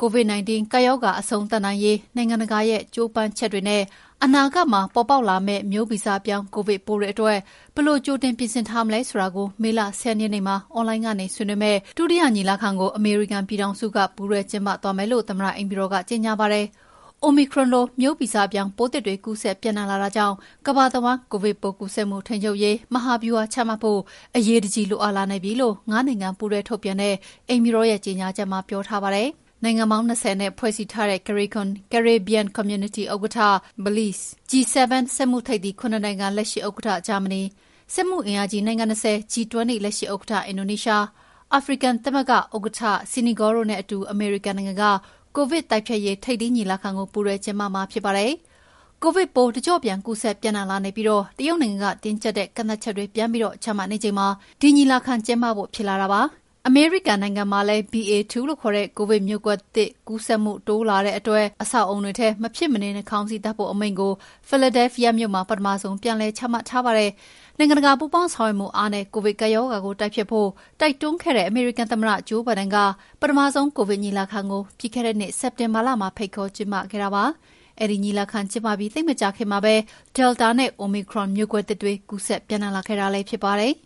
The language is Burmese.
COVID-19 ကပ်ရောဂါအဆုံးသတ်နိုင်ရေးနိုင်ငံတကာရဲ့ကြိုးပမ်းချက်တွေနဲ့အနာဂတ်မှာပေါ်ပေါက်လာမယ့်မျိုးဗီဇပြောင်းကိုဗစ်ပိုးတွေအတွက်ဘယ်လိုကြိုတင်ပြင်ဆင်ထားမလဲဆိုတာကိုမေလ၁၂ရက်နေ့မှာအွန်လိုင်းကနေဆွေးနွေးမယ့်ဒုတိယညီလာခံကိုအမေရိကန်ပြည်ထောင်စုကပူးတွဲကျင်းပသွားမယ်လို့သမ္မတအိမ်ဖြူတော်ကကြေညာပါတယ်။ Omicron လိုမျိုးဗီဇပြောင်းပိုးသစ်တွေကူးစက်ပျံ့နှံ့လာတာကြောင့်ကမ္ဘာတဝန်းကိုဗစ်ပိုးကူးစက်မှုထိန်းချုပ်ရေးမဟာဗျူဟာချမှတ်ဖို့အရေးတကြီးလိုအပ်လာနေပြီလို့၅နိုင်ငံပူးတွဲထုတ်ပြန်တဲ့အိမ်ဖြူတော်ရဲ့ကြေညာချက်မှာပြောထားပါတယ်။ နိုင်ငံပေါင်း ၂၀ နဲ့ ဖွဲ့စည်းထားတဲ့ CARICOM Caribbean Community ဥက္ကဋ္ဌ Belize ၊ G7 စက်မှုထိပ်သီး ၇ နိုင်ငံ လက်ရှိဥက္ကဋ္ဌ ဂျာမနီ၊စက်မှုအင်အားကြီးနိုင်ငံ ၂၀ G20 လက်ရှိဥက္ကဋ္ဌ အင်ဒိုနီးရှား၊အာဖရိကန်သမဂ္ဂဥက္ကဋ္ဌ Senegal တို့နဲ့အတူ အမေရိကန်နိုင်ငံက ကိုဗစ်တိုက်ဖျက်ရေး ထိပ်သီးညီလာခံကို ပူးတွဲကျင်းပမှာဖြစ်ပါတယ်။ကိုဗစ်ပိုး တကျော့ပြန် ကူးစက်ပျံ့နှံ့လာနေပြီး တရုတ်နိုင်ငံက တင်းကြပ်တဲ့ ကန့်သတ်ချက်တွေ ပြန်ပြီးချမှတ်နေချိန်မှာ ဒီညီလာခံကျင်းပဖို့ ဖြစ်လာတာပါ။ အမေရိကန်နိုင်ငံမှာလည်း BA.2 လို့ခေါ်တဲ့ ကိုဗစ်မျိုးကွဲသစ်ကူးစက်မှု တိုးလာတဲ့အတွက် အဆောက်အအုံတွေထဲ မဖြစ်မနေ နှာခေါင်းစည်းတပ်ဖို့အမိန့်ကို Philadelphia မြို့မှာ ပထမဆုံး ပြန်လည်ချမှတ်ထားပါတယ်။နိုင်ငံတကာ ပူးပေါင်းဆောင်ရွက်မှုအားနဲ့ ကိုဗစ်ကပ်ရောဂါကို တိုက်ဖျက်ဖို့ တိုက်တွန်းခဲ့တဲ့ အမေရိကန်သမ္မတ ဂျိုးဘိုင်ဒန်က ပထမဆုံး ကိုဗစ်ညီလာခံကို ပြီးခဲ့တဲ့နှစ် စက်တင်ဘာလမှာ ဖိတ်ခေါ်ကျင်းပခဲ့တာပါ။အဲဒီညီလာခံကျင်းပပြီး သိပ်မကြာခင်မှာပဲ Delta နဲ့ Omicron မျိုးကွဲသစ်တွေ ကူးစက်ပျံ့နှံ့လာခဲ့တာလည်း ဖြစ်ပါတယ်။